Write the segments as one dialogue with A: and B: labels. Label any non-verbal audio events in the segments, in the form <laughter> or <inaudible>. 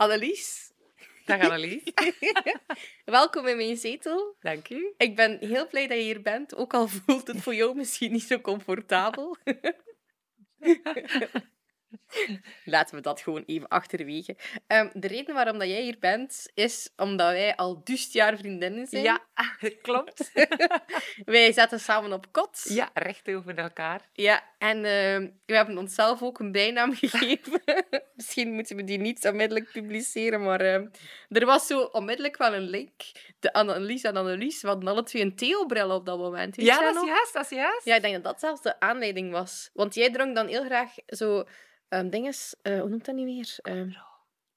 A: Annelies,
B: Dag Annelies. <laughs>
A: welkom in mijn zetel.
B: Dank u.
A: Ik ben heel blij dat je hier bent, ook al voelt het voor jou misschien niet zo comfortabel. <laughs> <laughs> Laten we dat gewoon even achterwege. Ehm, de reden waarom dat jij hier bent, is omdat wij al duist jaar vriendinnen zijn.
B: Ja, <laughs> klopt. <laughs>
A: Wij zaten samen op kot.
B: Ja, recht over elkaar.
A: Ja, en ehm, we hebben onszelf ook een bijnaam gegeven. Misschien moeten we die niet onmiddellijk publiceren, maar ehm, er was zo onmiddellijk wel een link. De Annelies en Annelies, we hadden alle twee een Theo-bril op dat moment. weet
B: Ja, dat is juist, dat is juist.
A: Ja, ik denk dat dat zelfs de aanleiding was. Want jij dronk dan heel graag zo ehm dinges, eh, hoe noemt dat nu weer? Ehm,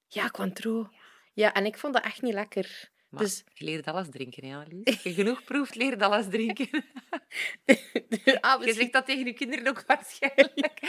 A: ja, Cointreau. Ja, en ik vond dat echt niet lekker.
B: Maar
A: Dus
B: je leert alles drinken, hè, Annelies. <laughs> Als je genoeg proeft, leert alles drinken. <laughs> <laughs>
A: ah,
B: Je zegt dat tegen je kinderen ook waarschijnlijk.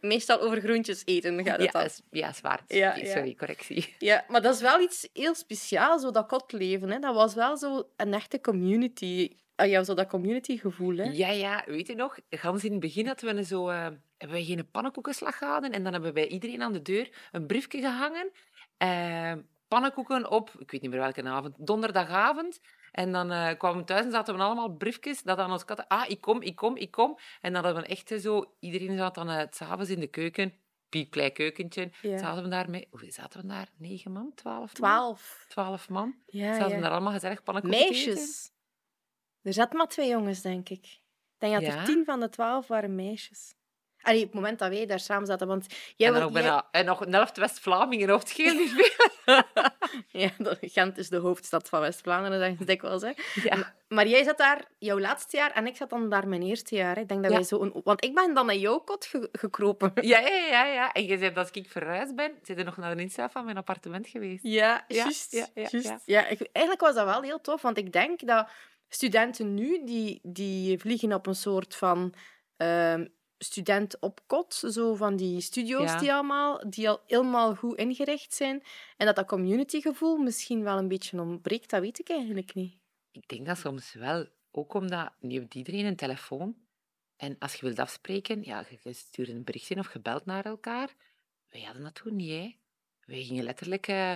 A: meestal over groentjes eten gaat het
B: Ja,
A: dan.
B: is- ja, zwaar.
A: Ja, ja.
B: Sorry, correctie.
A: Ja, maar dat is wel iets heel speciaals, zo dat kotleven. Hè. Dat was wel zo een echte community. Ah, ja, zo dat community-gevoel, hè.
B: Ja, ja, weet je nog? Gans in het begin hadden we zo, eh, hebben wij geen pannenkoekenslag gehouden en dan hebben wij iedereen aan de deur een briefje gehangen. Eh, pannenkoeken op, ik weet niet meer welke avond, donderdagavond. En dan eh, kwamen we thuis en zaten we allemaal briefjes dat aan ons katten... Ah, ik kom, ik kom, ik kom. En dan hadden we echt zo... Iedereen zat dan uh, s'avonds in de keuken, piepklein keukentje.
A: Ja.
B: Zaten we daar met... Hoeveel zaten we daar? Negen man? Twaalf man?
A: Twaalf.
B: Twaalf man.
A: Ja,
B: zaten we
A: ja.
B: daar allemaal gezellig pannenkoeken.
A: Meisjes. Er zaten maar twee jongens, denk ik. Ik denk dat er tien van de twaalf waren meisjes. Allee, op het moment dat wij daar samen zaten. Want jij
B: En, bijna, en nog een helft West-Vlamingen, of het <laughs> niet.
A: Ja, Gent is de hoofdstad van West-Vlaanderen, dat is dikwijls. Hè.
B: Ja.
A: Maar jij zat daar jouw laatste jaar en ik zat dan daar mijn eerste jaar. Ik denk dat
B: Ja.
A: wij zo een... Want ik ben dan naar jouw kot ge- gekropen. <laughs>
B: Ja, ja, ja, ja. En je zei dat als ik verhuisd ben, zit er nog naar de insta van mijn appartement geweest.
A: Ja,
B: Ja,
A: juist.
B: ja, ja,
A: juist.
B: ja.
A: Ja, ik, eigenlijk was dat wel heel tof, want ik denk dat studenten nu, die, die vliegen op een soort van ehm, student op kot, zo van die studio's
B: Ja.
A: die, allemaal, die al helemaal goed ingericht zijn. En dat dat communitygevoel misschien wel een beetje ontbreekt, dat weet ik eigenlijk niet.
B: Ik denk dat soms wel, ook omdat nu heeft iedereen een telefoon. En als je wilt afspreken, ja, je, stuurt een berichtje of je belt naar elkaar. Wij hadden dat toen niet, hè. Wij gingen letterlijk eh,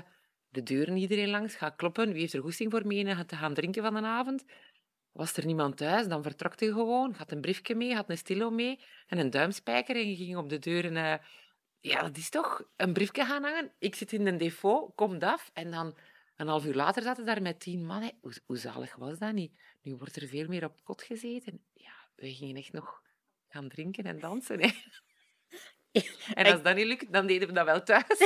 B: de deuren iedereen langs, gaan kloppen. Wie heeft er goesting voor mee te gaan drinken van de avond? Was er niemand thuis, dan vertrok je gewoon. Had een briefje mee, had een stilo mee en een duimspijker. En je ging op de deuren... eh, ja, dat is toch een briefje gaan hangen. Ik zit in een depot, komt af. En dan een half uur later zaten daar met tien mannen. Hoe, hoe zalig was dat niet? Nu wordt er veel meer op kot gezeten. Ja, we gingen echt nog gaan drinken en dansen. Hè. <laughs> En als dat niet lukt, dan deden we dat wel thuis.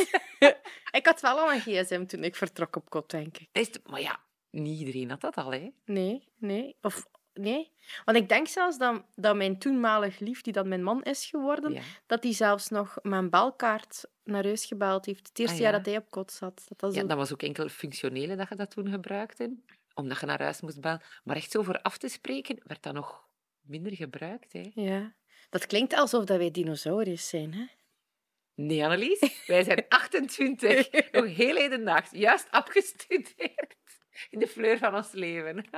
B: <laughs>
A: Ik had wel al een gsm toen ik vertrok op kot, denk ik.
B: Maar ja, niet iedereen had dat al, hè?
A: Nee, nee. Of nee. Want ik denk zelfs dat, dat mijn toenmalig lief, die dan mijn man is geworden,
B: Ja.
A: dat hij zelfs nog mijn belkaart naar huis gebeld heeft. Het eerste
B: Ah,
A: jaar
B: ja?
A: dat hij op kot zat. Dat was
B: ja, dat was ook enkel functionele dat je dat toen gebruikte. Omdat je naar huis moest bellen. Maar echt zo voor af te spreken, werd dat nog minder gebruikt, hè?
A: Ja. Dat klinkt alsof dat wij dinosauriërs zijn, hè?
B: Nee, Annelies, wij zijn <laughs> 28, nog heel hedendaags, juist afgestudeerd in de fleur van ons leven. <laughs>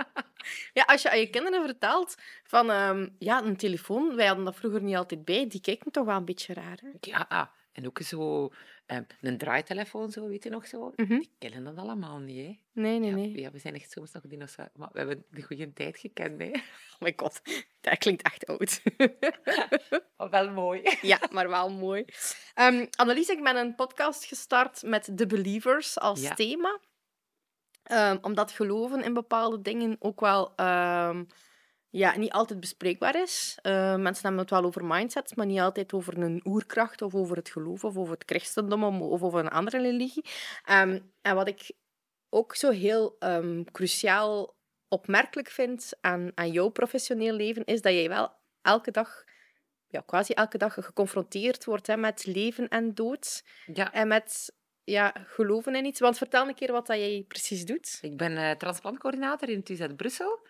A: Ja, als je aan je kinderen vertelt van... ehm, ja, een telefoon, wij hadden dat vroeger niet altijd bij, die kijken toch wel een beetje raar, hè?
B: Ja, en ook zo eh, een draaitelefoon, zo, weet je nog zo?
A: Mhm.
B: Die kennen dat allemaal niet, hè?
A: Nee, nee,
B: Ja,
A: nee.
B: ja, we zijn echt soms nog dinosauriërs, maar we hebben de goede tijd gekend, hè? <laughs>
A: Oh my god, dat klinkt echt oud.
B: Maar <laughs> wel mooi.
A: Ja, maar wel mooi. Ehm Annelies, ik ben een podcast gestart met The Believers als
B: Ja.
A: thema. Ehm, omdat geloven in bepaalde dingen ook wel ehm, ja, niet altijd bespreekbaar is. Eh, mensen hebben het wel over mindsets, maar niet altijd over een oerkracht of over het geloof of over het christendom of over een andere religie. Ehm, en wat ik ook zo heel ehm, cruciaal opmerkelijk vind aan, aan jouw professioneel leven, is dat jij wel elke dag ja, quasi elke dag geconfronteerd wordt hè, met leven en dood.
B: Ja,
A: En met ja, geloven in iets. Want vertel een keer wat dat jij precies doet.
B: ik ben eh, transplantcoördinator in het UZ Brussel.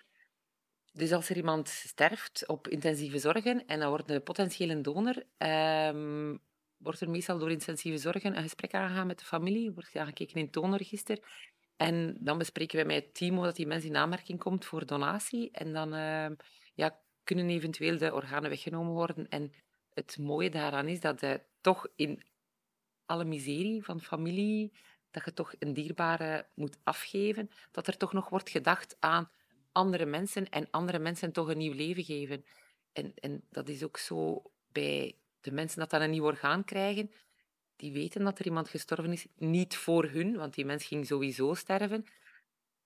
B: Dus als er iemand sterft op intensieve zorgen en dan wordt een potentiële donor, ehm, wordt er meestal door intensieve zorgen een gesprek aangegaan met de familie, wordt aangekeken in het donorregister. En dan bespreken wij met het team hoe dat die mens in aanmerking komt voor donatie. En dan ehm, ja, kunnen eventueel de organen weggenomen worden. En het mooie daaraan is dat eh, toch in alle miserie van familie, dat je toch een dierbare moet afgeven, dat er toch nog wordt gedacht aan andere mensen en andere mensen toch een nieuw leven geven. En, en dat is ook zo bij de mensen dat dan een nieuw orgaan krijgen. Die weten dat er iemand gestorven is, niet voor hun, want die mens ging sowieso sterven.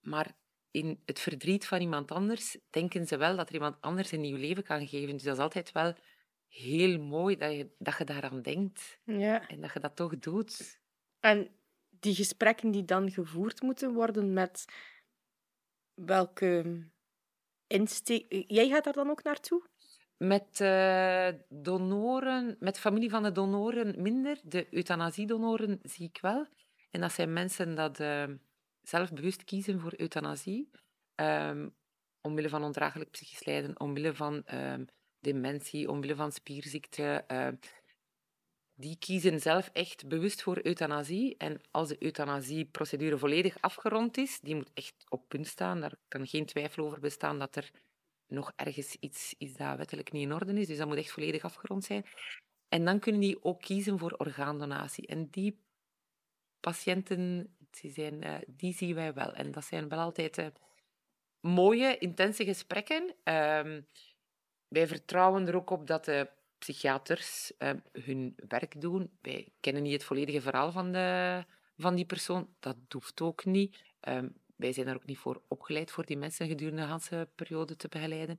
B: Maar in het verdriet van iemand anders denken ze wel dat er iemand anders een nieuw leven kan geven. Dus dat is altijd wel heel mooi dat je, dat je daaraan denkt.
A: Ja.
B: En dat je dat toch doet.
A: En die gesprekken die dan gevoerd moeten worden met welke insteek... Jij gaat daar dan ook naartoe?
B: Met uh, donoren, met familie van de donoren minder. De euthanasiedonoren zie ik wel. En dat zijn mensen dat uh, zelf bewust kiezen voor euthanasie. Um, omwille van ondraaglijk psychisch lijden, omwille van um, dementie, omwille van spierziekte. Uh, die kiezen zelf echt bewust voor euthanasie. En als de euthanasieprocedure volledig afgerond is, die moet echt op punt staan. Daar kan geen twijfel over bestaan dat er nog ergens iets is dat wettelijk niet in orde is. Dus dat moet echt volledig afgerond zijn. En dan kunnen die ook kiezen voor orgaandonatie. En die patiënten, die, zijn, uh, die zien wij wel. En dat zijn wel altijd uh, mooie, intense gesprekken. Uh, wij vertrouwen er ook op dat de psychiaters uh, hun werk doen. Wij kennen niet het volledige verhaal van, de, van die persoon. Dat hoeft ook niet. Ehm, wij zijn er ook niet voor opgeleid voor die mensen gedurende de hele periode te begeleiden.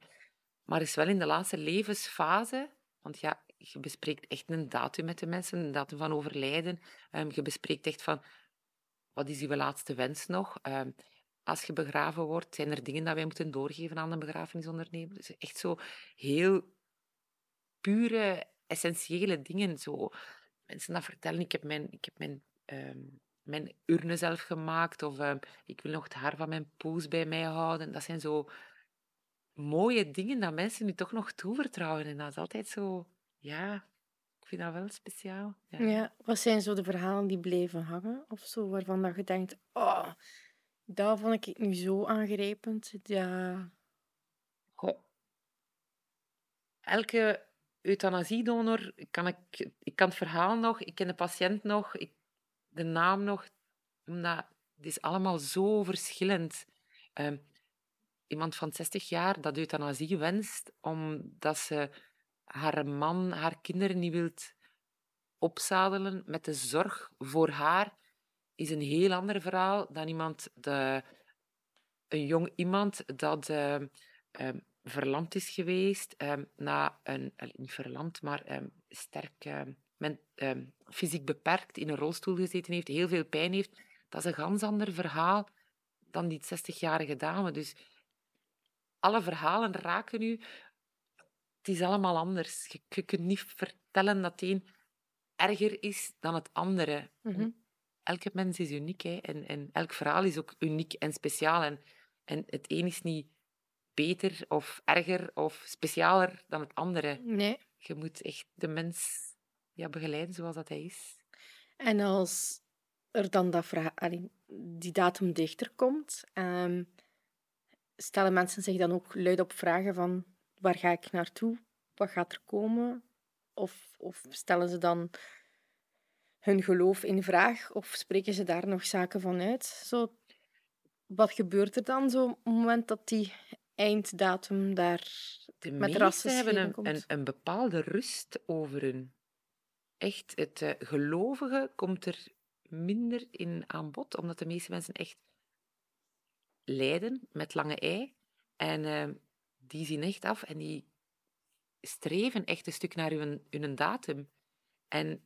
B: Maar is wel in de laatste levensfase, want ja, je bespreekt echt een datum met de mensen, een datum van overlijden. Um, je bespreekt echt van, wat is uw laatste wens nog? Um, als je begraven wordt, zijn er dingen dat wij moeten doorgeven aan de begrafenisondernemer. Dus echt zo heel pure, essentiële dingen. Zo. Mensen dat vertellen, ik heb mijn, ik heb mijn, um, mijn urne zelf gemaakt, of um, ik wil nog het haar van mijn poes bij mij houden. Dat zijn zo mooie dingen dat mensen nu toch nog toevertrouwen. En dat is altijd zo, ja, ik vind dat wel speciaal.
A: Ja. wat zijn zo de verhalen die blijven hangen? Of zo, waarvan dat je denkt, oh, dat vond ik nu zo aangrijpend. Ja.
B: Elke euthanasiedonor, kan ik, ik kan het verhaal nog, ik ken de patiënt nog, ik, de naam nog, omdat het is allemaal zo verschillend. Uh, iemand van 60 jaar dat euthanasie wenst omdat ze haar man, haar kinderen niet wilt opzadelen met de zorg voor haar, is een heel ander verhaal dan iemand, de, een jong iemand dat uh, verlamd is geweest, um, na een, niet verlamd, maar sterk fysiek beperkt, in een rolstoel gezeten heeft, heel veel pijn heeft, dat is een ganz ander verhaal dan die 60-jarige dame. Dus alle verhalen raken u. Het is allemaal anders. Je, kunt niet vertellen dat een erger is dan het andere.
A: Mm
B: Elke mens is uniek hè? En, en elk verhaal is ook uniek en speciaal. En, en het een is niet beter of erger of specialer dan het andere.
A: Nee.
B: Je moet echt de mens ja, begeleiden zoals dat hij is.
A: En als er dan dat vraag, die datum dichter komt, um, stellen mensen zich dan ook luid op vragen van waar ga ik naartoe? Wat gaat er komen? Of, of stellen ze dan hun geloof in vraag? Of spreken ze daar nog zaken van uit? Zo, wat gebeurt er dan zo op het moment dat die einddatum daar
B: de
A: met
B: rassen hebben een, een, een, bepaalde rust over hun. Echt, het uh, gelovige komt er minder in aan bod, omdat de meeste mensen echt lijden met lange ei. En uh, die zien echt af en die streven echt een stuk naar hun, hun datum. En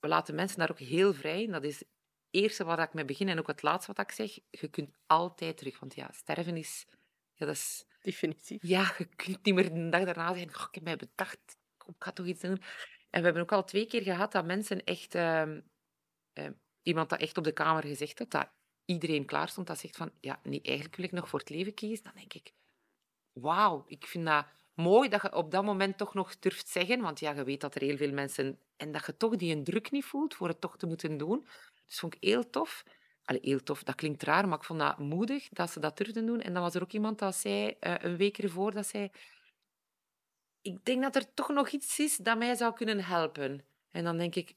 B: we laten mensen daar ook heel vrij in. Dat is het eerste wat ik mee begin en ook het laatste wat ik zeg. Je kunt altijd terug, want ja, sterven is... Ja, dat is
A: Definitief.
B: Ja, je kunt niet meer de dag daarna zeggen, ik heb mij bedacht, ik ga toch iets doen. En we hebben ook al twee keer gehad dat mensen echt... Uh, uh, iemand dat echt op de kamer gezegd had, dat iedereen klaar stond, dat zegt van, ja, nee, eigenlijk wil ik nog voor het leven kiezen. Dan denk ik, wauw, ik vind dat mooi dat je op dat moment toch nog durft zeggen, want ja, je weet dat er heel veel mensen... En dat je toch die een druk niet voelt voor het toch te moeten doen. Dus vond ik heel tof. Allee, heel tof, dat klinkt raar, maar ik vond dat moedig dat ze dat durfden doen. En dan was er ook iemand dat zei, uh, een week ervoor, dat zei... Ik denk dat er toch nog iets is dat mij zou kunnen helpen. En dan denk ik...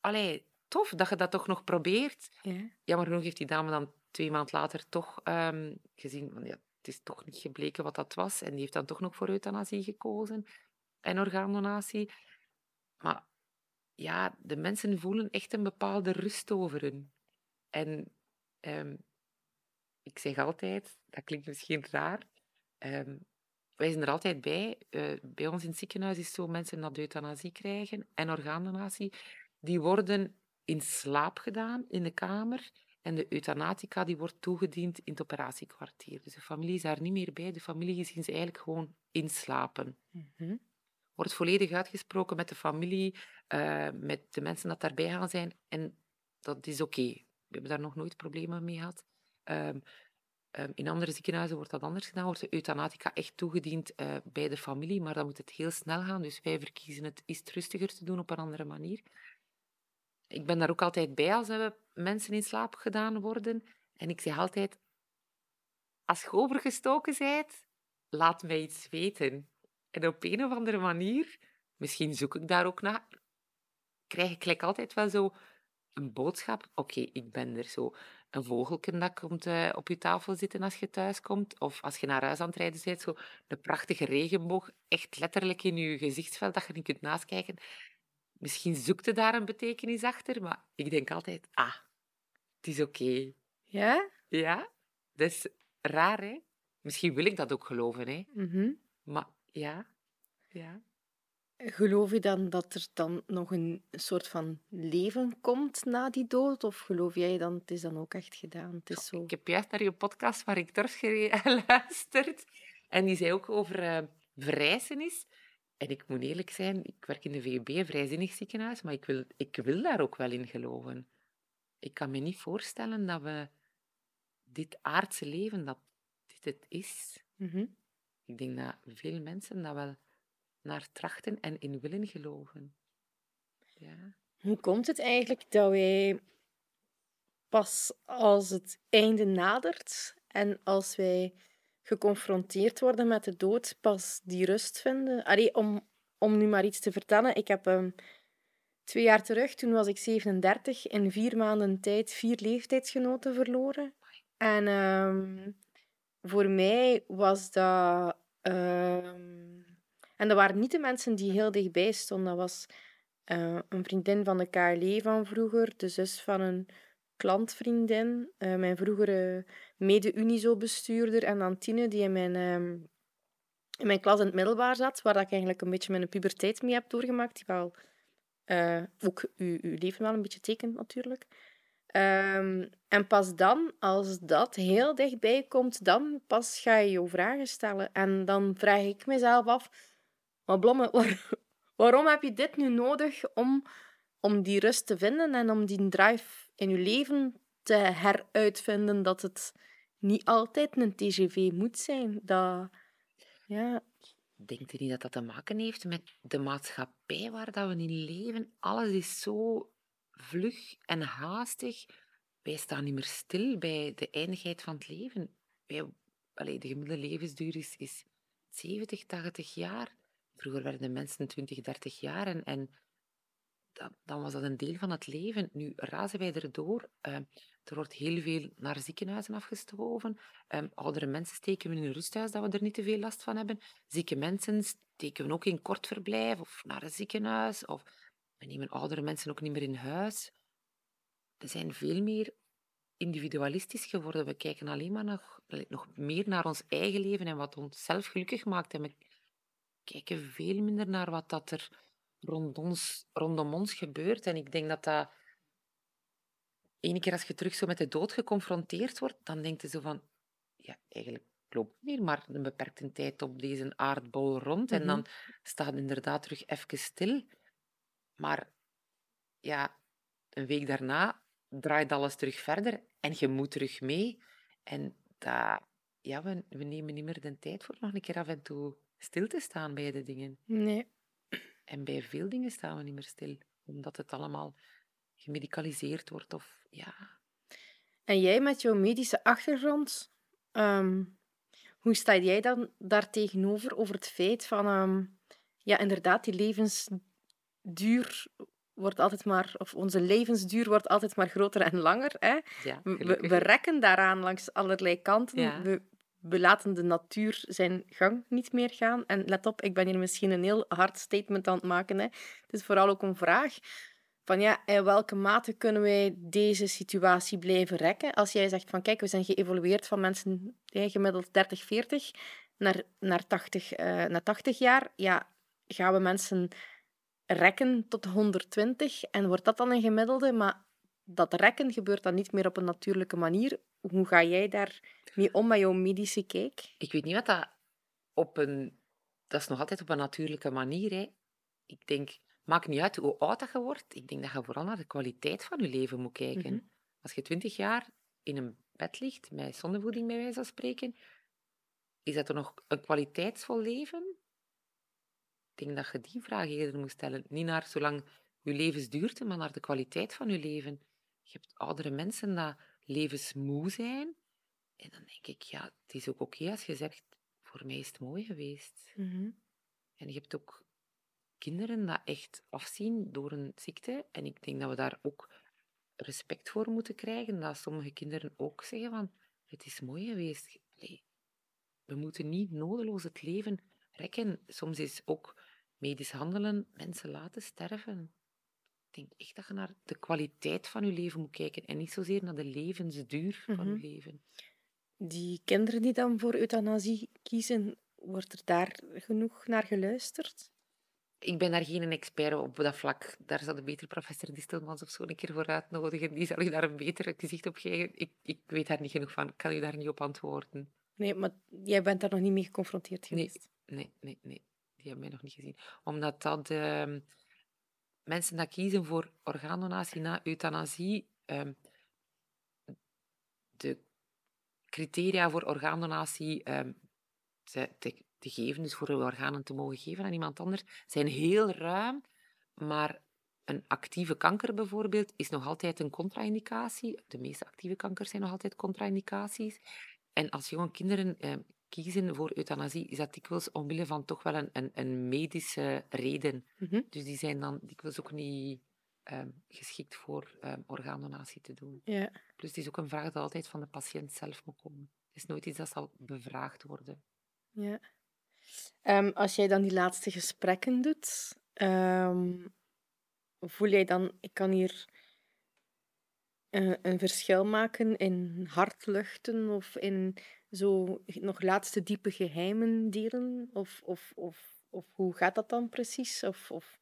B: Allee, tof dat je dat toch nog probeert.
A: Ja.
B: Jammer genoeg heeft die dame dan twee maanden later toch ehm, gezien, van, ja, is toch niet gebleken wat dat was. En die heeft dan toch nog voor euthanasie gekozen en orgaandonatie. Maar ja, de mensen voelen echt een bepaalde rust over hun. En ehm, ik zeg altijd, dat klinkt misschien raar, ehm, wij zijn er altijd bij. Eh, bij ons in het ziekenhuis is zo, mensen dat euthanasie krijgen en orgaandonatie, die worden in slaap gedaan in de kamer en de euthanatica die wordt toegediend in het operatiekwartier. Dus de familie is daar niet meer bij. De familie ze eigenlijk gewoon inslapen.
A: Mhm.
B: Wordt volledig uitgesproken met de familie, eh, met de mensen dat daarbij gaan zijn. En dat is oké. We hebben daar nog nooit problemen mee gehad. Ehm, ehm, in andere ziekenhuizen wordt dat anders gedaan. Wordt de euthanatica echt toegediend eh, bij de familie, maar dan moet het heel snel gaan. Dus wij verkiezen het iets rustiger te doen op een andere manier. Ik ben daar ook altijd bij als er mensen in slaap gedaan worden. En ik zeg altijd, als je overgestoken bent, laat mij iets weten. En op een of andere manier, misschien zoek ik daar ook naar, krijg ik gelijk altijd wel zo een boodschap. Oké, ik ben er zo. Een vogelken dat komt eh, op je tafel zitten als je thuis komt. Of als je naar huis aan het rijden bent, zo een prachtige regenboog, echt letterlijk in je gezichtsveld, dat je niet kunt naast kijken. Misschien zoekt je daar een betekenis achter, maar ik denk altijd, ah, is oké.
A: Ja?
B: Ja, dat is raar, hè? Misschien wil ik dat ook geloven, hè?
A: Mhm.
B: Maar ja, ja.
A: Geloof je dan dat er dan nog een soort van leven komt na die dood? Of geloof jij dan, het is dan ook echt gedaan? Het is zo...
B: Ik heb juist naar je podcast waar ik dorst <laughs> geluisterd. En die zei ook over uh, verrijzenis. En ik moet eerlijk zijn, ik werk in de VUB, een vrijzinnig ziekenhuis, maar ik wil, ik wil daar ook wel in geloven. Ik kan me niet voorstellen dat we dit aardse leven, dat dit het is.
A: Mhm.
B: Ik denk dat veel mensen dat wel naar trachten en in willen geloven. Ja.
A: Hoe komt het eigenlijk dat wij pas als het einde nadert en als wij geconfronteerd worden met de dood, pas die rust vinden? Allee, om, om nu maar iets te vertellen, ik heb um, twee jaar terug, toen was ik 37, in vier maanden tijd vier leeftijdsgenoten verloren. En um, voor mij was dat. Um, en dat waren niet de mensen die heel dichtbij stonden. Dat was uh, een vriendin van de KLE van vroeger, de zus van een klantvriendin, uh, mijn vroegere mede-Unizo-bestuurder en Antine, die in mijn, um, in mijn klas in het middelbaar zat, waar ik eigenlijk een beetje mijn puberteit mee heb doorgemaakt, die wel uh, ook uw, uw leven wel een beetje tekent natuurlijk. Um, en pas dan, als dat heel dichtbij komt, dan pas ga je je vragen stellen. En dan vraag ik mezelf af, maar Blomme, <laughs> waar, waarom heb je dit nu nodig om, om die rust te vinden en om die drive in je leven te heruitvinden dat het niet altijd een TGV moet zijn? Dat, ja.
B: Denkt u niet dat dat te maken heeft met de maatschappij waar dat we in leven? Alles is zo vlug en haastig. Wij staan niet meer stil bij de eindigheid van het leven. Wij, allee, de gemiddelde levensduur is, is 70, 80 jaar. Vroeger werden mensen 20, 30 jaar en, en dan was dat een deel van het leven. Nu razen wij erdoor. Uh, er wordt heel veel naar ziekenhuizen afgestoven. Um, oudere mensen steken we in een rusthuis, dat we er niet te veel last van hebben. Zieke mensen steken we ook in kort verblijf of naar een ziekenhuis. Of we nemen oudere mensen ook niet meer in huis. We zijn veel meer individualistisch geworden. We kijken alleen maar nog, nog meer naar ons eigen leven en wat ons zelf gelukkig maakt. En we kijken veel minder naar wat dat er rond ons, rondom ons gebeurt. En ik denk dat dat... Ene keer als je terug zo met de dood geconfronteerd wordt, dan denk je zo van... Ja, eigenlijk loopt meer maar een beperkte tijd op deze aardbol rond. En dan staat het inderdaad terug even stil. Maar ja, een week daarna draait alles terug verder en je moet terug mee. En dat, ja, we, we nemen niet meer de tijd voor nog een keer af en toe stil te staan bij de dingen.
A: Nee.
B: En bij veel dingen staan we niet meer stil, omdat het allemaal gemedicaliseerd wordt of ja.
A: En jij met jouw medische achtergrond, um, hoe sta jij dan daar tegenover over het feit van, um, ja, inderdaad, die levensduur wordt altijd maar, of onze levensduur wordt altijd maar groter en langer. Hè?
B: Ja,
A: We, we, rekken daaraan langs allerlei kanten.
B: Ja.
A: We, we laten de natuur zijn gang niet meer gaan. En let op, ik ben hier misschien een heel hard statement aan het maken. Hè. Het is vooral ook een vraag van ja, in welke mate kunnen wij deze situatie blijven rekken? Als jij zegt van kijk, we zijn geëvolueerd van mensen gemiddeld 30, 40 naar, naar, 80, eh, naar 80 jaar. Ja, gaan we mensen rekken tot 120 en wordt dat dan een gemiddelde? Maar dat rekken gebeurt dan niet meer op een natuurlijke manier. Hoe ga jij daar mee om met jouw medische kijk?
B: Ik weet niet wat dat op een... Dat is nog altijd op een natuurlijke manier, hè. Ik denk, maakt niet uit hoe oud dat je wordt. Ik denk dat je vooral naar de kwaliteit van je leven moet kijken.
A: Mhm.
B: Als je twintig jaar in een bed ligt, met zonnevoeding bij wijze van spreken, is dat er nog een kwaliteitsvol leven? Ik denk dat je die vraag eerder moet stellen. Niet naar zolang je levensduurte, maar naar de kwaliteit van je leven. Je hebt oudere mensen die levensmoe zijn. En dan denk ik, ja, het is ook oké als je zegt, voor mij is het mooi geweest.
A: Mhm.
B: En je hebt ook kinderen dat echt afzien door een ziekte. En ik denk dat we daar ook respect voor moeten krijgen. Dat sommige kinderen ook zeggen van, het is mooi geweest. Allee, we moeten niet nodeloos het leven rekken. Soms is ook medisch handelen mensen laten sterven. Ik denk echt dat je naar de kwaliteit van je leven moet kijken en niet zozeer naar de levensduur van
A: Mhm.
B: je leven.
A: Die kinderen die dan voor euthanasie kiezen, wordt er daar genoeg naar geluisterd?
B: Ik ben daar geen expert op dat vlak. Daar zou de beter professor Distelmans of zo een keer voor uitnodigen. Die zal je daar een beter gezicht op geven. Ik, ik weet daar niet genoeg van. Ik kan u daar niet op antwoorden.
A: Nee, maar jij bent daar nog niet mee geconfronteerd geweest.
B: Nee, nee, nee. Die hebben mij nog niet gezien. Omdat dat ehm, mensen dat kiezen voor orgaandonatie na euthanasie, ehm, de criteria voor orgaandonatie ehm, te, te, te geven, dus voor organen te mogen geven aan iemand anders, zijn heel ruim. Maar een actieve kanker bijvoorbeeld is nog altijd een contra-indicatie. De meeste actieve kankers zijn nog altijd contra-indicaties. En als jonge kinderen eh, kiezen voor euthanasie, is dat dikwijls omwille van toch wel een, een, een medische reden.
A: Mhm.
B: Dus die zijn dan dikwijls ook niet ehm, geschikt voor ehm, orgaandonatie te doen.
A: Ja.
B: Dus het is ook een vraag dat altijd van de patiënt zelf moet komen. Het is nooit iets dat zal bevraagd worden.
A: Ja. Ehm, als jij dan die laatste gesprekken doet, voel jij dan, ik kan hier eh, een verschil maken in hartluchten of in zo nog laatste diepe geheimen delen? Of, of, of, of hoe gaat dat dan precies? Of, of,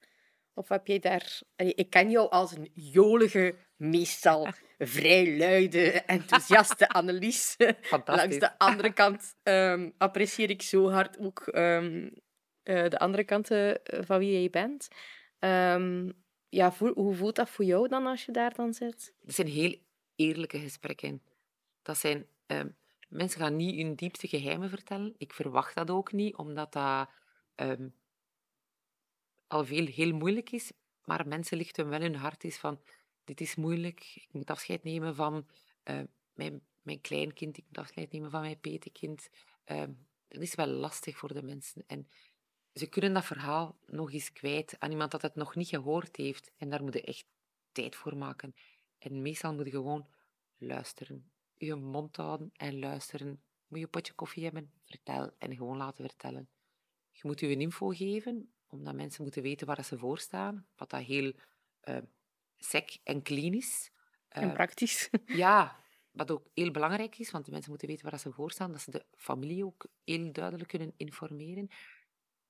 A: of heb jij daar... Allee, Ik ken jou als een jolige, meestal <laughs> vrij luide, enthousiaste <laughs> Annelies. Langs de andere kant ehm, apprecieer ik zo hard ook ehm, eh, de andere kanten eh, van wie jij bent. Ehm, ja, voel- hoe voelt dat voor jou dan als je daar dan zit?
B: Dat zijn heel eerlijke gesprekken. Dat zijn, mensen gaan niet hun diepste geheimen vertellen. Ik verwacht dat ook niet, omdat dat al veel heel moeilijk is. Maar mensen lichten wel hun hart is van, dit is moeilijk, ik moet afscheid nemen van eh, mijn, mijn kleinkind, ik moet afscheid nemen van mijn petekind. Ehm, dat is wel lastig voor de mensen. En ze kunnen dat verhaal nog eens kwijt aan iemand dat het nog niet gehoord heeft. En daar moet je echt tijd voor maken. En meestal moet je gewoon luisteren. Je mond houden en luisteren. Moet je een potje koffie hebben? Vertel. En gewoon laten vertellen. Je moet je een info geven, omdat mensen moeten weten waar ze voor staan. Wat dat heel eh, sec en clean is.
A: En
B: Eh,
A: praktisch. <laughs>
B: ja, wat ook heel belangrijk is, want de mensen moeten weten waar ze voor staan, dat ze de familie ook heel duidelijk kunnen informeren.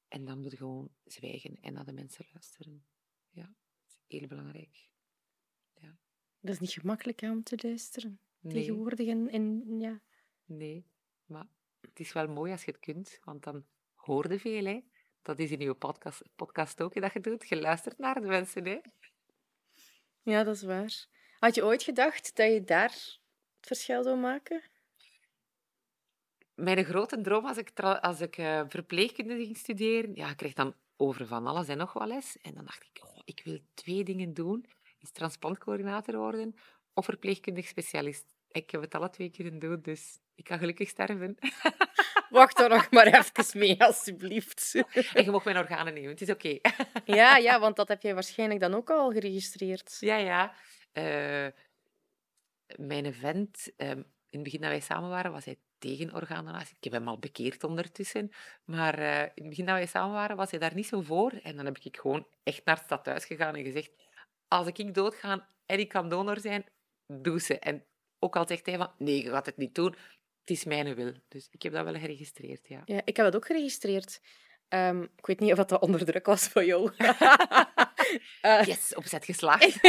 B: En dan moet je gewoon zwijgen en naar de mensen luisteren. Ja, dat is heel belangrijk.
A: Dat is niet gemakkelijk hè, om te luisteren.
B: Nee,
A: Tegenwoordig en, en ja.
B: nee, maar het is wel mooi als je het kunt, want dan hoor je veel. Hè? Dat is in je podcast, podcast ook dat je doet. Je luistert naar de mensen. Hè?
A: ja, dat is waar. Had je ooit gedacht dat je daar het verschil zou maken?
B: Mijn grote droom als ik, als ik eh, verpleegkunde ging studeren, ja, ik kreeg dan over van alles en nog wel eens. En dan dacht ik, oh, ik wil twee dingen doen. Is transplantcoördinator worden of verpleegkundig specialist. Ik heb het alle twee kunnen doen, dus Ik kan gelukkig sterven. <laughs>
A: Wacht er nog maar even mee, alstublieft.
B: En je mag mijn organen nemen, het is oké.
A: Ja, ja, want dat heb jij waarschijnlijk dan ook al geregistreerd.
B: Ja, ja. Eh, mijn vent, ehm, in het begin dat wij samen waren, was hij tegen orgaandonatie. Ik heb hem al bekeerd ondertussen. Maar eh, in het begin dat wij samen waren, was hij daar niet zo voor. En dan heb ik gewoon echt naar het stadhuis gegaan en gezegd... Als ik doodga en ik kan donor zijn, doe ze. En ook al zegt hij van, nee, je gaat het niet doen. Het is mijn wil. Dus ik heb dat wel geregistreerd, ja.
A: Ja, ik heb dat ook geregistreerd. Ehm, ik weet niet of dat onder druk was voor jou. <laughs> <laughs> Eh,
B: Yes, opzet geslaagd.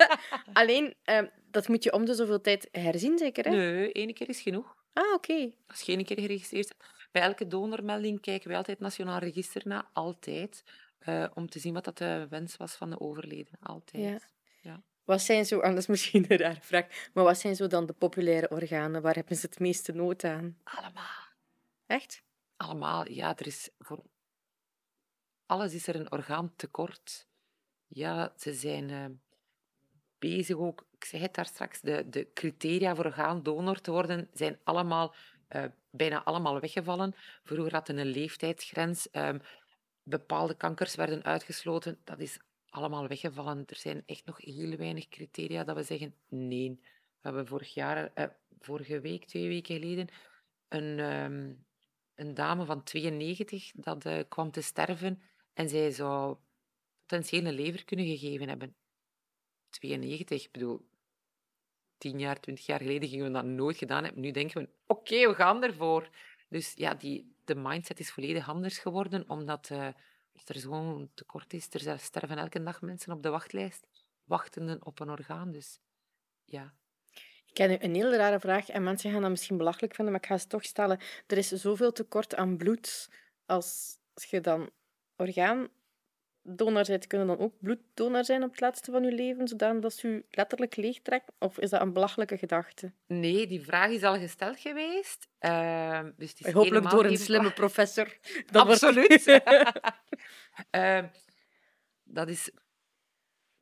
B: <laughs>
A: alleen, ehm, dat moet je om de zoveel tijd herzien, zeker? Hè?
B: Nee, één keer is genoeg.
A: Ah, oké.
B: Als je één keer geregistreerd. Bij elke donormelding kijken wij altijd het Nationaal Register na, altijd. eh, om te zien wat dat de wens was van de overleden. Altijd.
A: Ja. Wat zijn zo, is misschien een rare vraag, maar wat zijn zo dan de populaire organen? Waar hebben ze het meeste nood aan?
B: Allemaal.
A: Echt?
B: Allemaal. Ja, er is voor alles is er een orgaantekort. Ja, ze zijn eh, bezig ook. Ik zei het daar straks, de, de criteria voor orgaandonor te worden zijn allemaal, eh, bijna allemaal weggevallen. Vroeger hadden een leeftijdsgrens. ehm, bepaalde kankers werden uitgesloten. Dat is allemaal weggevallen. Er zijn echt nog heel weinig criteria dat we zeggen nee. We hebben vorig jaar, eh, vorige week, twee weken geleden, een, ehm, een dame van 92 dat eh, kwam te sterven en zij zou potentieel een lever kunnen gegeven hebben. 92, ik bedoel, 10 jaar, 20 jaar geleden gingen we dat nooit gedaan hebben. Nu denken we, oké, we gaan ervoor. Dus ja, die, de mindset is volledig anders geworden, omdat eh, er zo'n tekort is. Er sterven elke dag mensen op de wachtlijst, wachtenden op een orgaan. Dus ja.
A: Ik heb een heel rare vraag en mensen gaan dat misschien belachelijk vinden, maar ik ga ze toch stellen. Er is zoveel tekort aan bloed. Als, je dan bent, kunnen dan ook bloeddonor zijn op het laatste van je leven, zodat ze u letterlijk leegtrekt? Of is dat een belachelijke gedachte?
B: Nee, die vraag is al gesteld geweest. Ehm, dus is
A: Hopelijk door een slimme
B: vraag. <laughs>
A: professor. Dat wordt-
B: Absoluut. <laughs> Ehm, dat is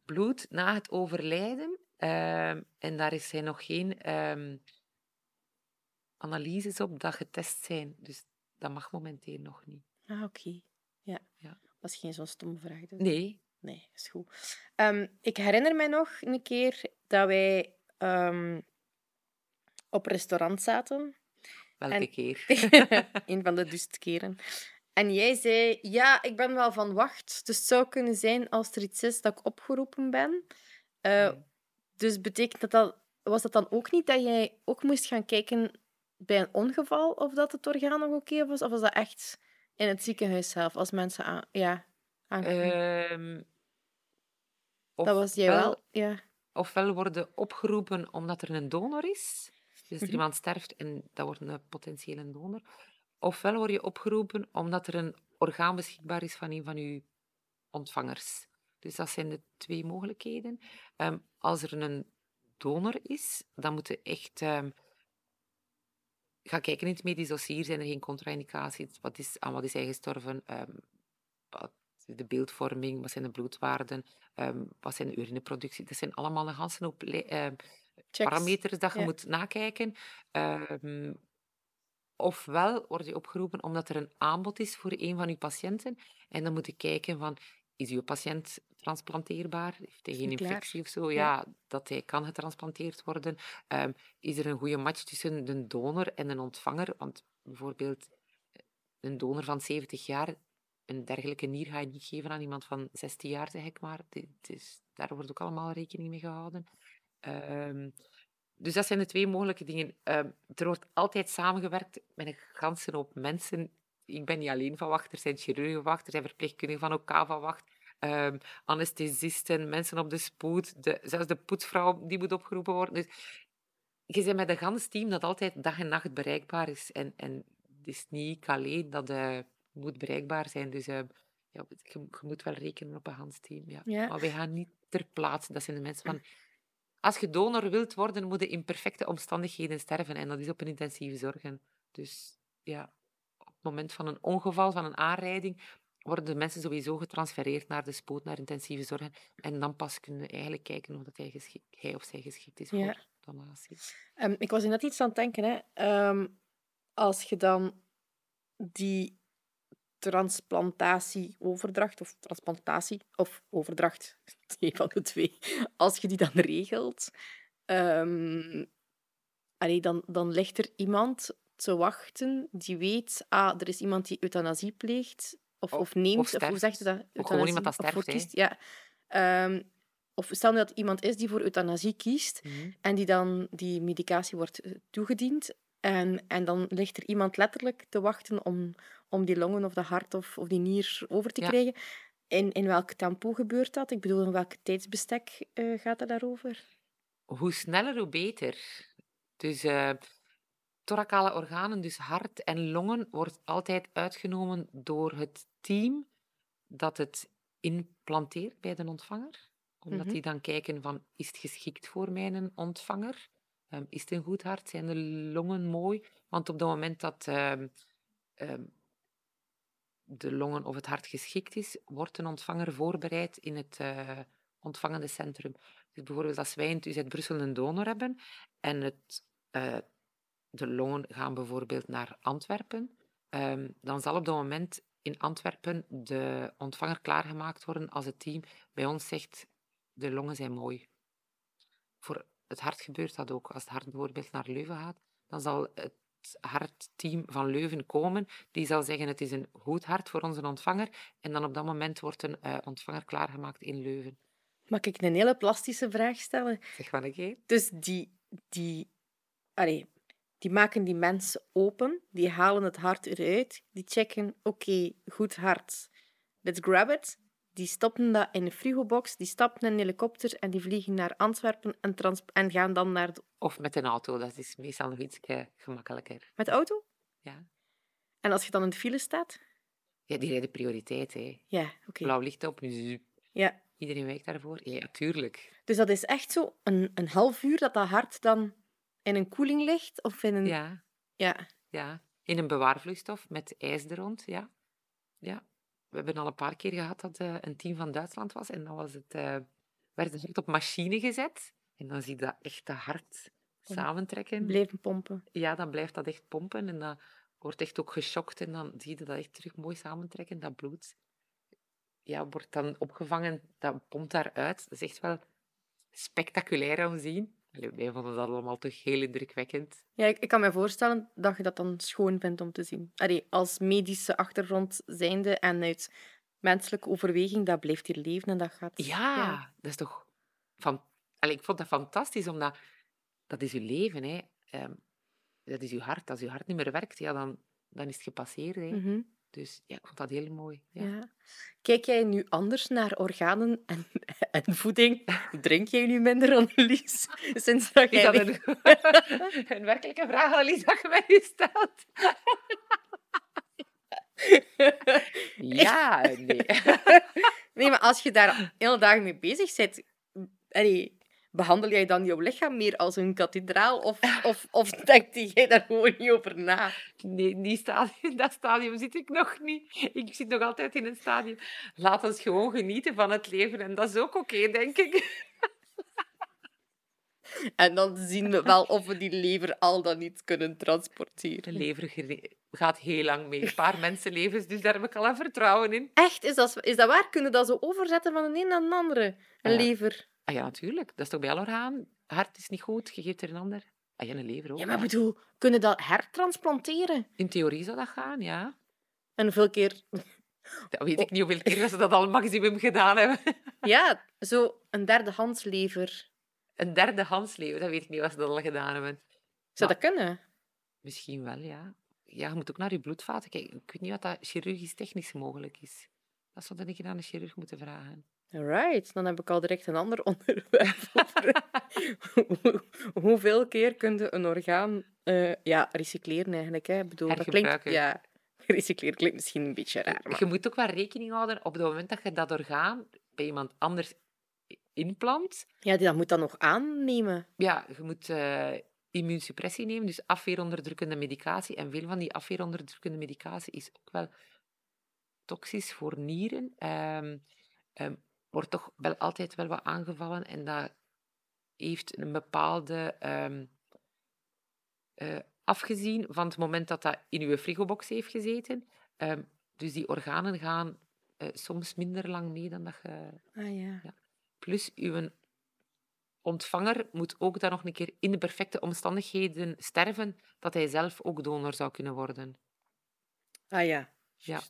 B: bloed na het overlijden. Ehm, en daar is zijn nog geen ehm, analyses op dat getest zijn. Dus dat mag momenteel nog niet.
A: Ah, oké. Ja.
B: Ja.
A: Dat is geen zo'n stomme vraag. dus.
B: Nee.
A: Nee, is goed. Ehm, ik herinner mij nog een keer dat wij ehm, op restaurant zaten.
B: Welke
A: En-
B: keer? <laughs>
A: een van de dust keren. En jij zei, ja, ik ben wel van wacht. Dus het zou kunnen zijn als er iets is dat ik opgeroepen ben. Eh,
B: Nee.
A: Dus betekent dat, dat was dat dan ook niet dat jij ook moest gaan kijken bij een ongeval of dat het orgaan nog oké was? Of was dat echt in het ziekenhuis zelf, als mensen aan, ja, aankomen?
B: Ehm,
A: dat was jij wel, ja.
B: Ofwel worden opgeroepen omdat er een donor is. Dus er
A: Mhm.
B: iemand sterft en dat wordt een potentiële donor. Ofwel word je opgeroepen omdat er een orgaan beschikbaar is van een van uw ontvangers. Dus dat zijn de twee mogelijkheden. Ehm, als er een donor is, dan moet je echt ehm, gaan kijken in het medisch dossier. Zijn er geen contra-indicaties? Wat is, aan wat is hij gestorven? Ehm, wat is de beeldvorming? Wat zijn de bloedwaarden? Ehm, wat zijn de urineproductie? Dat zijn allemaal een ganse hoop ehm, parameters dat je
A: ja.
B: moet nakijken. Ofwel word je opgeroepen omdat er een aanbod is voor een van uw patiënten. En dan moet je kijken van, is uw patiënt transplanteerbaar? Heeft hij geen infectie of zo?
A: Ja.
B: Dat hij kan getransplanteerd worden. Is er een goede match tussen de donor en een ontvanger? Want bijvoorbeeld een donor van 70 jaar, een dergelijke nier ga je niet geven aan iemand van 16 jaar, zeg ik maar. Is, daar wordt ook allemaal rekening mee gehouden. Dus dat zijn de twee mogelijke dingen. Er wordt altijd samengewerkt met een ganse hoop mensen. Ik ben niet alleen van wacht, er zijn chirurgen van wacht, er zijn verpleegkundigen van OK van wacht, ehm, anesthesisten, mensen op de spoed, de, zelfs de poetsvrouw die moet opgeroepen worden. Dus je bent met een gans team dat altijd dag en nacht bereikbaar is. En, en het is niet alleen dat eh, moet bereikbaar zijn. Dus eh, ja, je, je moet wel rekenen op een gans team. Ja.
A: Ja.
B: Maar wij gaan niet ter plaatse. Dat zijn de mensen van... Als je donor wilt worden, moet je in perfecte omstandigheden sterven. En dat is op een intensieve zorgen. Dus ja, op het moment van een ongeval, van een aanrijding, worden de mensen sowieso getransfereerd naar de spoed, naar intensieve zorgen. En dan pas kunnen we eigenlijk kijken of dat hij, geschikt, hij of zij geschikt is
A: Ja.
B: voor donatie.
A: Ehm, ik was net iets aan het denken. Hè. Ehm, als je dan die transplantatie-overdracht, of transplantatie, of overdracht, <laughs> een van de twee, als je die dan regelt, allee, dan, dan ligt er iemand te wachten die weet, ah, er is iemand die euthanasie pleegt, of, of neemt, of, hoe zeg je dat?
B: Of gewoon iemand dat
A: of voor
B: sterft, hè.
A: kiest, ja. Ehm, of stel nu dat iemand is die voor euthanasie kiest,
B: Mhm.
A: en die dan die medicatie wordt eh, toegediend. En, en dan ligt er iemand letterlijk te wachten om, om die longen of de hart of, of die nier over te
B: Ja.
A: krijgen. In, in welk tempo gebeurt dat? Ik bedoel, in welk tijdsbestek eh, gaat het daarover?
B: Hoe sneller, hoe beter. Dus eh thoracale organen, dus hart en longen, wordt altijd uitgenomen door het team dat het implanteert bij de ontvanger. Omdat
A: Mhm.
B: die dan kijken van, is het geschikt voor mijn ontvanger? Ehm, is het een goed hart? Zijn de longen mooi? Want op het moment dat ehm, ehm, de longen of het hart geschikt is, wordt een ontvanger voorbereid in het eh, ontvangende centrum. Dus bijvoorbeeld als wij in het UZ Brussel een donor hebben en het, eh, de longen gaan bijvoorbeeld naar Antwerpen, dan zal op dat moment in Antwerpen de ontvanger klaargemaakt worden als het team bij ons zegt de longen zijn mooi. Voor het hart gebeurt dat ook. Als het hart bijvoorbeeld naar Leuven gaat, dan zal het hartteam van Leuven komen. Die zal zeggen het is een goed hart voor onze ontvanger. En dan op dat moment wordt een eh, ontvanger klaargemaakt in Leuven.
A: Mag ik een hele plastische vraag stellen?
B: Zeg maar een keer.
A: Dus die, die, allee, die maken die mensen open, die halen het hart eruit, die checken, oké, goed hart, let's grab it. Die stoppen dat in een frigobox, die stappen in een helikopter en die vliegen naar Antwerpen en, en gaan dan naar de...
B: Of met een auto, dat is meestal nog iets gemakkelijker.
A: met de auto.
B: Ja.
A: En als je dan in de file staat?
B: ja, die rijden prioriteit. Hè.
A: Ja, oké.
B: Blauw licht op, zup.
A: Ja.
B: iedereen wijkt daarvoor. Ja, tuurlijk.
A: Dus dat is echt zo een, een half uur dat dat hart dan in een koeling ligt? Of in een...
B: Ja,
A: ja.
B: ja. In een bewaarvloeistof met ijs er rond, ja. ja. We hebben al een paar keer gehad dat eh, een team van Duitsland was en dan was het, eh, werd het echt op machine gezet. En dan zie je dat echte hart
A: Om-
B: samentrekken.
A: Blijven pompen.
B: Ja, dan blijft dat echt pompen en dat wordt echt ook geschokt en dan zie je dat echt terug mooi samentrekken, dat bloed. Ja, wordt dan opgevangen, dat pompt daaruit. Dat is echt wel spectaculair om te zien. Allee, wij vonden dat allemaal toch heel indrukwekkend.
A: Ja, ik, ik kan me voorstellen dat je dat dan schoon vindt om te zien. Allee, als medische achtergrond zijnde en uit menselijke overweging, dat blijft hier leven en dat gaat...
B: Ja, dat is toch... Van... Allee, ik vond dat fantastisch, omdat dat is uw leven. Hè. Ehm, dat is uw hart. Als uw hart niet meer werkt, ja, dan, dan is het gepasseerd. Hè.
A: Mhm,
B: Dus ja, ik vond dat heel mooi. Ja.
A: ja. Kijk jij nu anders naar organen en, <laughs> en voeding? Drink jij nu minder, Annelies? <laughs> Sinds dat
B: Is
A: jij...
B: dat een, <laughs> een werkelijke vraag, Annelies, dat je mij stelt? Ja, nee.
A: Nee, maar als je daar hele dagen mee bezig bent, allee, behandel jij dan jouw lichaam meer als een kathedraal? Of, <laughs> of, of denk jij daar gewoon niet over na?
B: Nee, in stadium, <laughs> dat stadium zit ik nog niet. Ik zit nog altijd in een stadium. Laat ons gewoon genieten van het leven. En dat is ook oké, denk ik. <laughs>
A: En dan zien we wel of we die lever al dan niet kunnen
B: De
A: transporteren.
B: lever gere- gaat heel lang mee. Een paar mensenlevens, dus daar heb ik al een vertrouwen in.
A: Echt? Is dat, is dat waar? Kunnen we dat zo overzetten van de een naar de andere? Een
B: Ja.
A: lever.
B: Ah ja, natuurlijk. Dat is toch bij alle orgaan? Hart is niet goed, je geeft er een ander. Ah ja, een lever ook.
A: Ja, maar ik bedoel, kunnen dat hertransplanteren?
B: In theorie zou dat gaan, ja.
A: En hoeveel keer...
B: Dat weet ik niet hoeveel keer ze dat al maximum gedaan hebben. <laughs>
A: Ja, zo een derdehands lever.
B: Een derde handsleven, dat weet ik niet wat ze dat al gedaan hebben.
A: Zou dat kunnen?
B: Misschien wel, ja. Ja, je moet ook naar je bloedvaten kijken. Ik weet niet wat dat chirurgisch-technisch mogelijk is. Dat zou keer aan een chirurg moeten vragen.
A: Alright, dan heb ik al direct een ander <laughs> onderwerp. over. Hoe- Hoeveel keer kun je een orgaan eh, ja, recycleren eigenlijk? Hè? Ik bedoel, dat klinkt, ja, <laughs> recycleren klinkt misschien een beetje raar. Maar...
B: Je moet ook wel rekening houden op het moment dat je dat orgaan bij iemand anders inplant.
A: Ja, die dat moet dan nog aannemen.
B: Ja, je moet eh, immuunsuppressie nemen, dus afweeronderdrukkende medicatie. En veel van die afweeronderdrukkende medicatie is ook wel toxisch voor nieren. Ehm, ehm, wordt toch wel altijd wel wat aangevallen en dat heeft een bepaalde... ehm, eh, afgezien van het moment dat dat in uw frigobox heeft gezeten. Ehm, dus die organen gaan eh, soms minder lang mee dan dat je...
A: Ah ja.
B: Plus, uw ontvanger moet ook dan nog een keer in de perfecte omstandigheden sterven, dat hij zelf ook donor zou kunnen worden.
A: Ah ja.
B: Ja.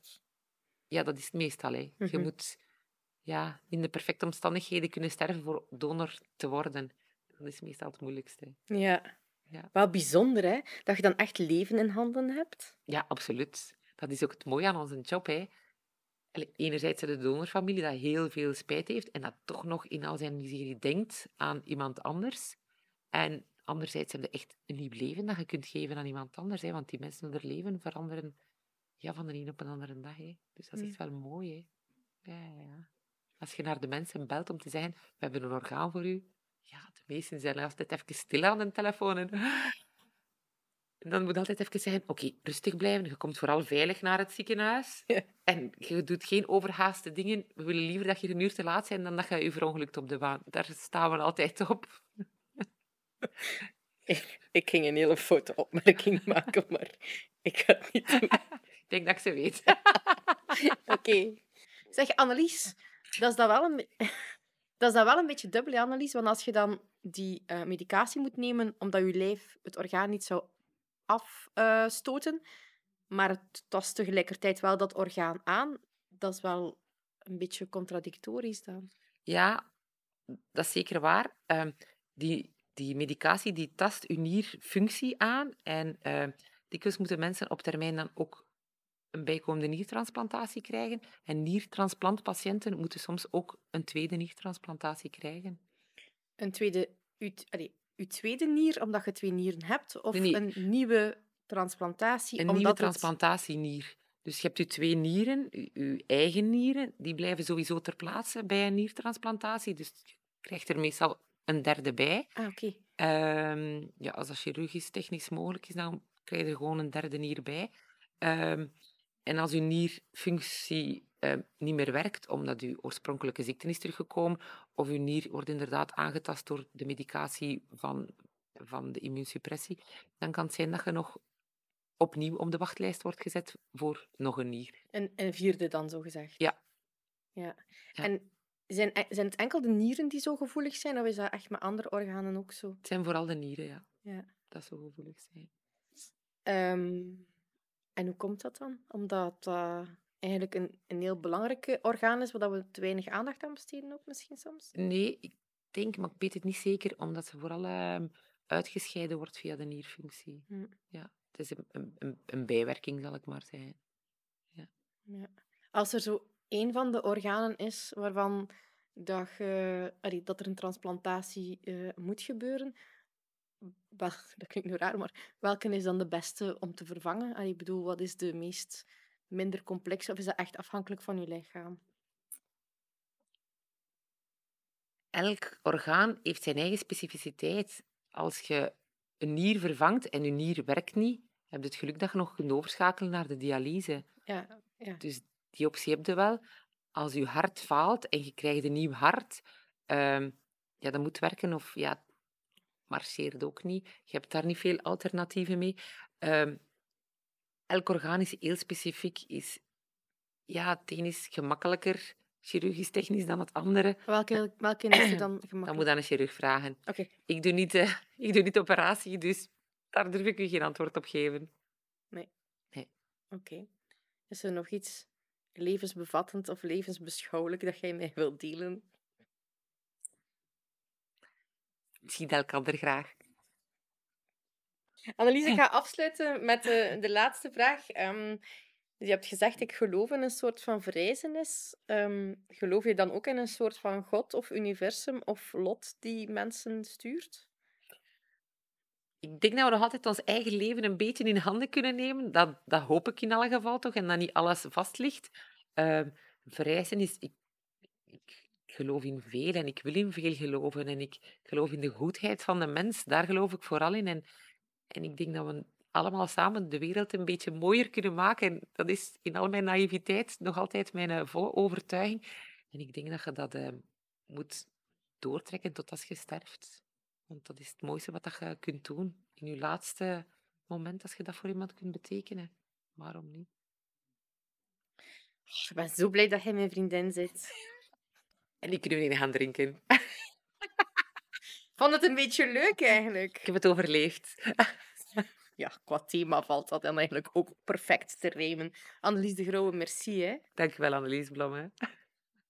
B: Ja, dat is het meestal. Hè. Je
A: Mhm.
B: moet ja, in de perfecte omstandigheden kunnen sterven voor donor te worden. Dat is meestal het moeilijkste.
A: Ja.
B: Ja.
A: Wel bijzonder, hè? Dat je dan echt leven in handen hebt.
B: Ja, absoluut. Dat is ook het mooie aan onze job. Hè. Enerzijds de donorfamilie dat heel veel spijt heeft en dat toch nog in al zijn miserie denkt aan iemand anders. En anderzijds heb je echt een nieuw leven dat je kunt geven aan iemand anders. Hè, want die mensen hun leven veranderen ja, van de een op een andere dag. Hè. Dus dat is echt wel mooi. Hè. Ja, ja, ja. Als je naar de mensen belt om te zeggen, we hebben een orgaan voor u. Ja, de meesten zijn altijd even stil aan de telefoon. En en <laughs> dan moet je altijd even zeggen, oké, rustig blijven. Je komt vooral veilig naar het ziekenhuis.
A: Ja.
B: En je doet geen overhaaste dingen. We willen liever dat je een uur te laat bent dan dat je je verongelukt op de baan. Daar staan we altijd op. <laughs>
A: Ik, ik ging een hele foute opmerking <laughs> maken, maar ik ga het niet doen.
B: Ik denk dat ik ze weet.
A: Oké. Zeg, Annelies, dat is dan wel een, <laughs> dat is dan wel een beetje dubbel, hè, Annelies. Want als je dan die eh, medicatie moet nemen omdat je lijf het orgaan niet zou afstoten, maar het tast tegelijkertijd wel dat orgaan aan, dat is wel een beetje contradictorisch dan.
B: Ja, dat is zeker waar. Ehm, die, die medicatie die tast uw nierfunctie aan. En ehm dikwijls moeten mensen op termijn dan ook een bijkomende niertransplantatie krijgen. En niertransplantpatiënten moeten soms ook een tweede niertransplantatie krijgen.
A: Een tweede, uw, allee, uw tweede nier, omdat je twee nieren hebt, of
B: Nee, nee.
A: een nieuwe transplantatie,
B: Een
A: omdat
B: nieuwe
A: het-
B: transplantatienier. Dus je hebt je twee nieren, je, je eigen nieren, die blijven sowieso ter plaatse bij een niertransplantatie. Dus je krijgt er meestal een derde bij.
A: Ah, oké.
B: Ehm, ja, als dat chirurgisch technisch mogelijk is, dan krijg je er gewoon een derde nier bij. Ehm, als uw nierfunctie ehm, niet meer werkt, omdat uw oorspronkelijke ziekte is teruggekomen, of uw nier wordt inderdaad aangetast door de medicatie van, van de immuunsuppressie, dan kan het zijn dat je nog opnieuw op de wachtlijst wordt gezet voor nog een nier.
A: Een, een vierde dan, zo gezegd.
B: Ja.
A: ja.
B: Ja.
A: En zijn, e- zijn het enkel de nieren die zo gevoelig zijn, of is dat echt met andere organen ook zo?
B: Het zijn vooral de nieren, ja,
A: Ja.
B: dat zo gevoelig zijn.
A: Ehm, en hoe komt dat dan? Omdat dat eigenlijk een, een heel belangrijk orgaan is, waar we te weinig aandacht aan besteden ook misschien soms?
B: Nee, ik denk, maar ik weet het niet zeker, omdat ze vooral ehm, uitgescheiden wordt via de nierfunctie.
A: Hm.
B: Ja, het is een, een, een, bijwerking, zal ik maar zeggen.
A: Ja. Als er zo één van de organen is waarvan dat, je, allee, dat er een transplantatie eh, moet gebeuren, dat klinkt nu raar, maar welke is dan de beste om te vervangen? Allee, ik bedoel, wat is de meest minder complex, of is dat echt afhankelijk van je lichaam?
B: Elk orgaan heeft zijn eigen specificiteit. Als je een nier vervangt en je nier werkt niet, heb je het geluk dat je nog kunt overschakelen naar de dialyse.
A: Ja, ja.
B: Dus die optie heb je wel. Als je hart faalt en je krijgt een nieuw hart, ehm, ja, dat moet werken of ja, marcheert ook niet. Je hebt daar niet veel alternatieven mee. Ehm, elk orgaan is heel specifiek. Is, ja, het een is gemakkelijker chirurgisch technisch dan het andere.
A: Welke, welke is dan <clears throat>
B: Dan moet aan een chirurg vragen.
A: Oké,
B: Ik doe niet, eh, <laughs> ik doe niet operatie, dus daar durf ik u geen antwoord op geven.
A: oké. Is er nog iets levensbevattend of levensbeschouwelijk dat jij mij wilt delen?
B: Ik zie elkaar graag.
A: Annelies, ik ga afsluiten met de, de laatste vraag. Ehm, dus je hebt gezegd, ik geloof in een soort van verrijzenis. Ehm, geloof je dan ook in een soort van God of universum of lot die mensen stuurt?
B: Ik denk dat we nog altijd ons eigen leven een beetje in handen kunnen nemen. Dat, dat hoop ik in alle geval toch, en dat niet alles vast ligt. Ehm verrijzen is... Ik, ik geloof in veel en ik wil in veel geloven. En ik geloof in de goedheid van de mens. Daar geloof ik vooral in. En, en ik denk dat we allemaal samen de wereld een beetje mooier kunnen maken. En dat is in al mijn naïviteit nog altijd mijn eh, volle overtuiging. En ik denk dat je dat eh, moet doortrekken tot als je sterft. Want dat is het mooiste wat je kunt doen. In je laatste moment, als je dat voor iemand kunt betekenen. Waarom niet?
A: Ik ben zo blij dat jij mijn vriendin zit.
B: En die kunnen we niet gaan drinken. <laughs>
A: Vond het een beetje leuk eigenlijk.
B: Ik heb het overleefd. <laughs>
A: Ja, qua thema valt dat dan eigenlijk ook perfect te rijmen. Annelies de Grauwe, merci hè.
B: Dankjewel, Annelies Blom. Hè.